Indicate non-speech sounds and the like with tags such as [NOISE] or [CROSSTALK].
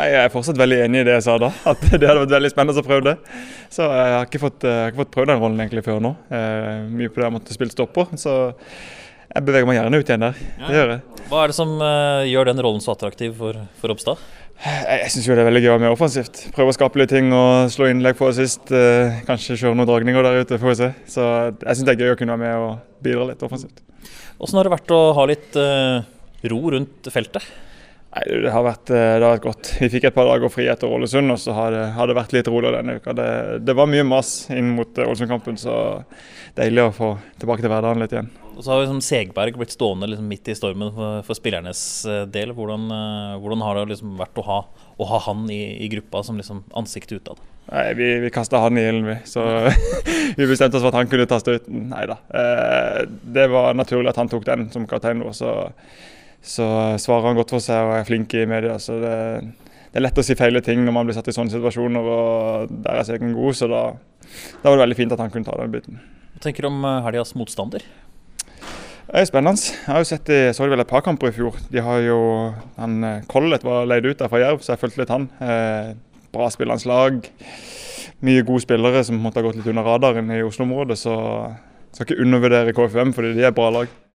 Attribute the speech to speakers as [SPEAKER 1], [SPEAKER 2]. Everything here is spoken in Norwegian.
[SPEAKER 1] Jeg er fortsatt veldig enig i det jeg sa da, at [LAUGHS] det hadde vært veldig spennende å prøve det. Så jeg har ikke fått, jeg har ikke fått prøvd den rollen egentlig før nå. Eh, mye på det jeg måtte spille stopper. Så jeg beveger meg gjerne ut igjen der. Det gjør jeg.
[SPEAKER 2] Hva er det som uh, gjør den rollen så attraktiv for, for Ropstad?
[SPEAKER 1] Jeg, jeg syns det er veldig gøy å være med offensivt. Prøve å skape litt ting og slå innlegg på sist. Eh, kanskje kjøre noen dragninger der ute, får vi se. Så jeg syns det er gøy å kunne være med og bidra litt offensivt.
[SPEAKER 2] Åssen har det vært å ha litt ro rundt feltet?
[SPEAKER 1] Nei, det har, vært, eh, det har vært godt. Vi fikk et par dager fri etter Ålesund, og så har det, har det vært litt roligere denne uka. Det, det, var mye mas inn mot eh, Ålesund-kampen, så deilig å få tilbake til hverdagen litt igjen.
[SPEAKER 2] Og så har liksom Segberg blitt stående liksom midt i stormen for, for spillernes eh, del. Hvordan, hvordan, har det liksom vært å ha, å ha han i, i, gruppa som liksom ansiktet utad?
[SPEAKER 1] Nei, Vi, vi kasta han i ilden, vi. Så [LAUGHS] vi bestemte oss for at han kunne ta støyten. Nei da. Det var naturlig at han tok den som kaptein nå. Så svarer han godt for seg og er flink i media. så det, det, er lett å si feile ting når man blir satt i sånne situasjoner. og Der er Seken god, så da, da, var det veldig fint at han kunne ta den biten.
[SPEAKER 2] Hva tenker du om eh, helgas motstander?
[SPEAKER 1] Det er spennende. Jeg har jo sett de, så de vel et par kamper i fjor. De har jo, han eh, Collett var leid ut der fra Jerv, så jeg fulgte litt han. Eh, bra spillende lag. Mye gode spillere som måtte ha gått litt under radaren i Oslo-området. Så jeg skal ikke undervurdere KFM, fordi de er et bra lag.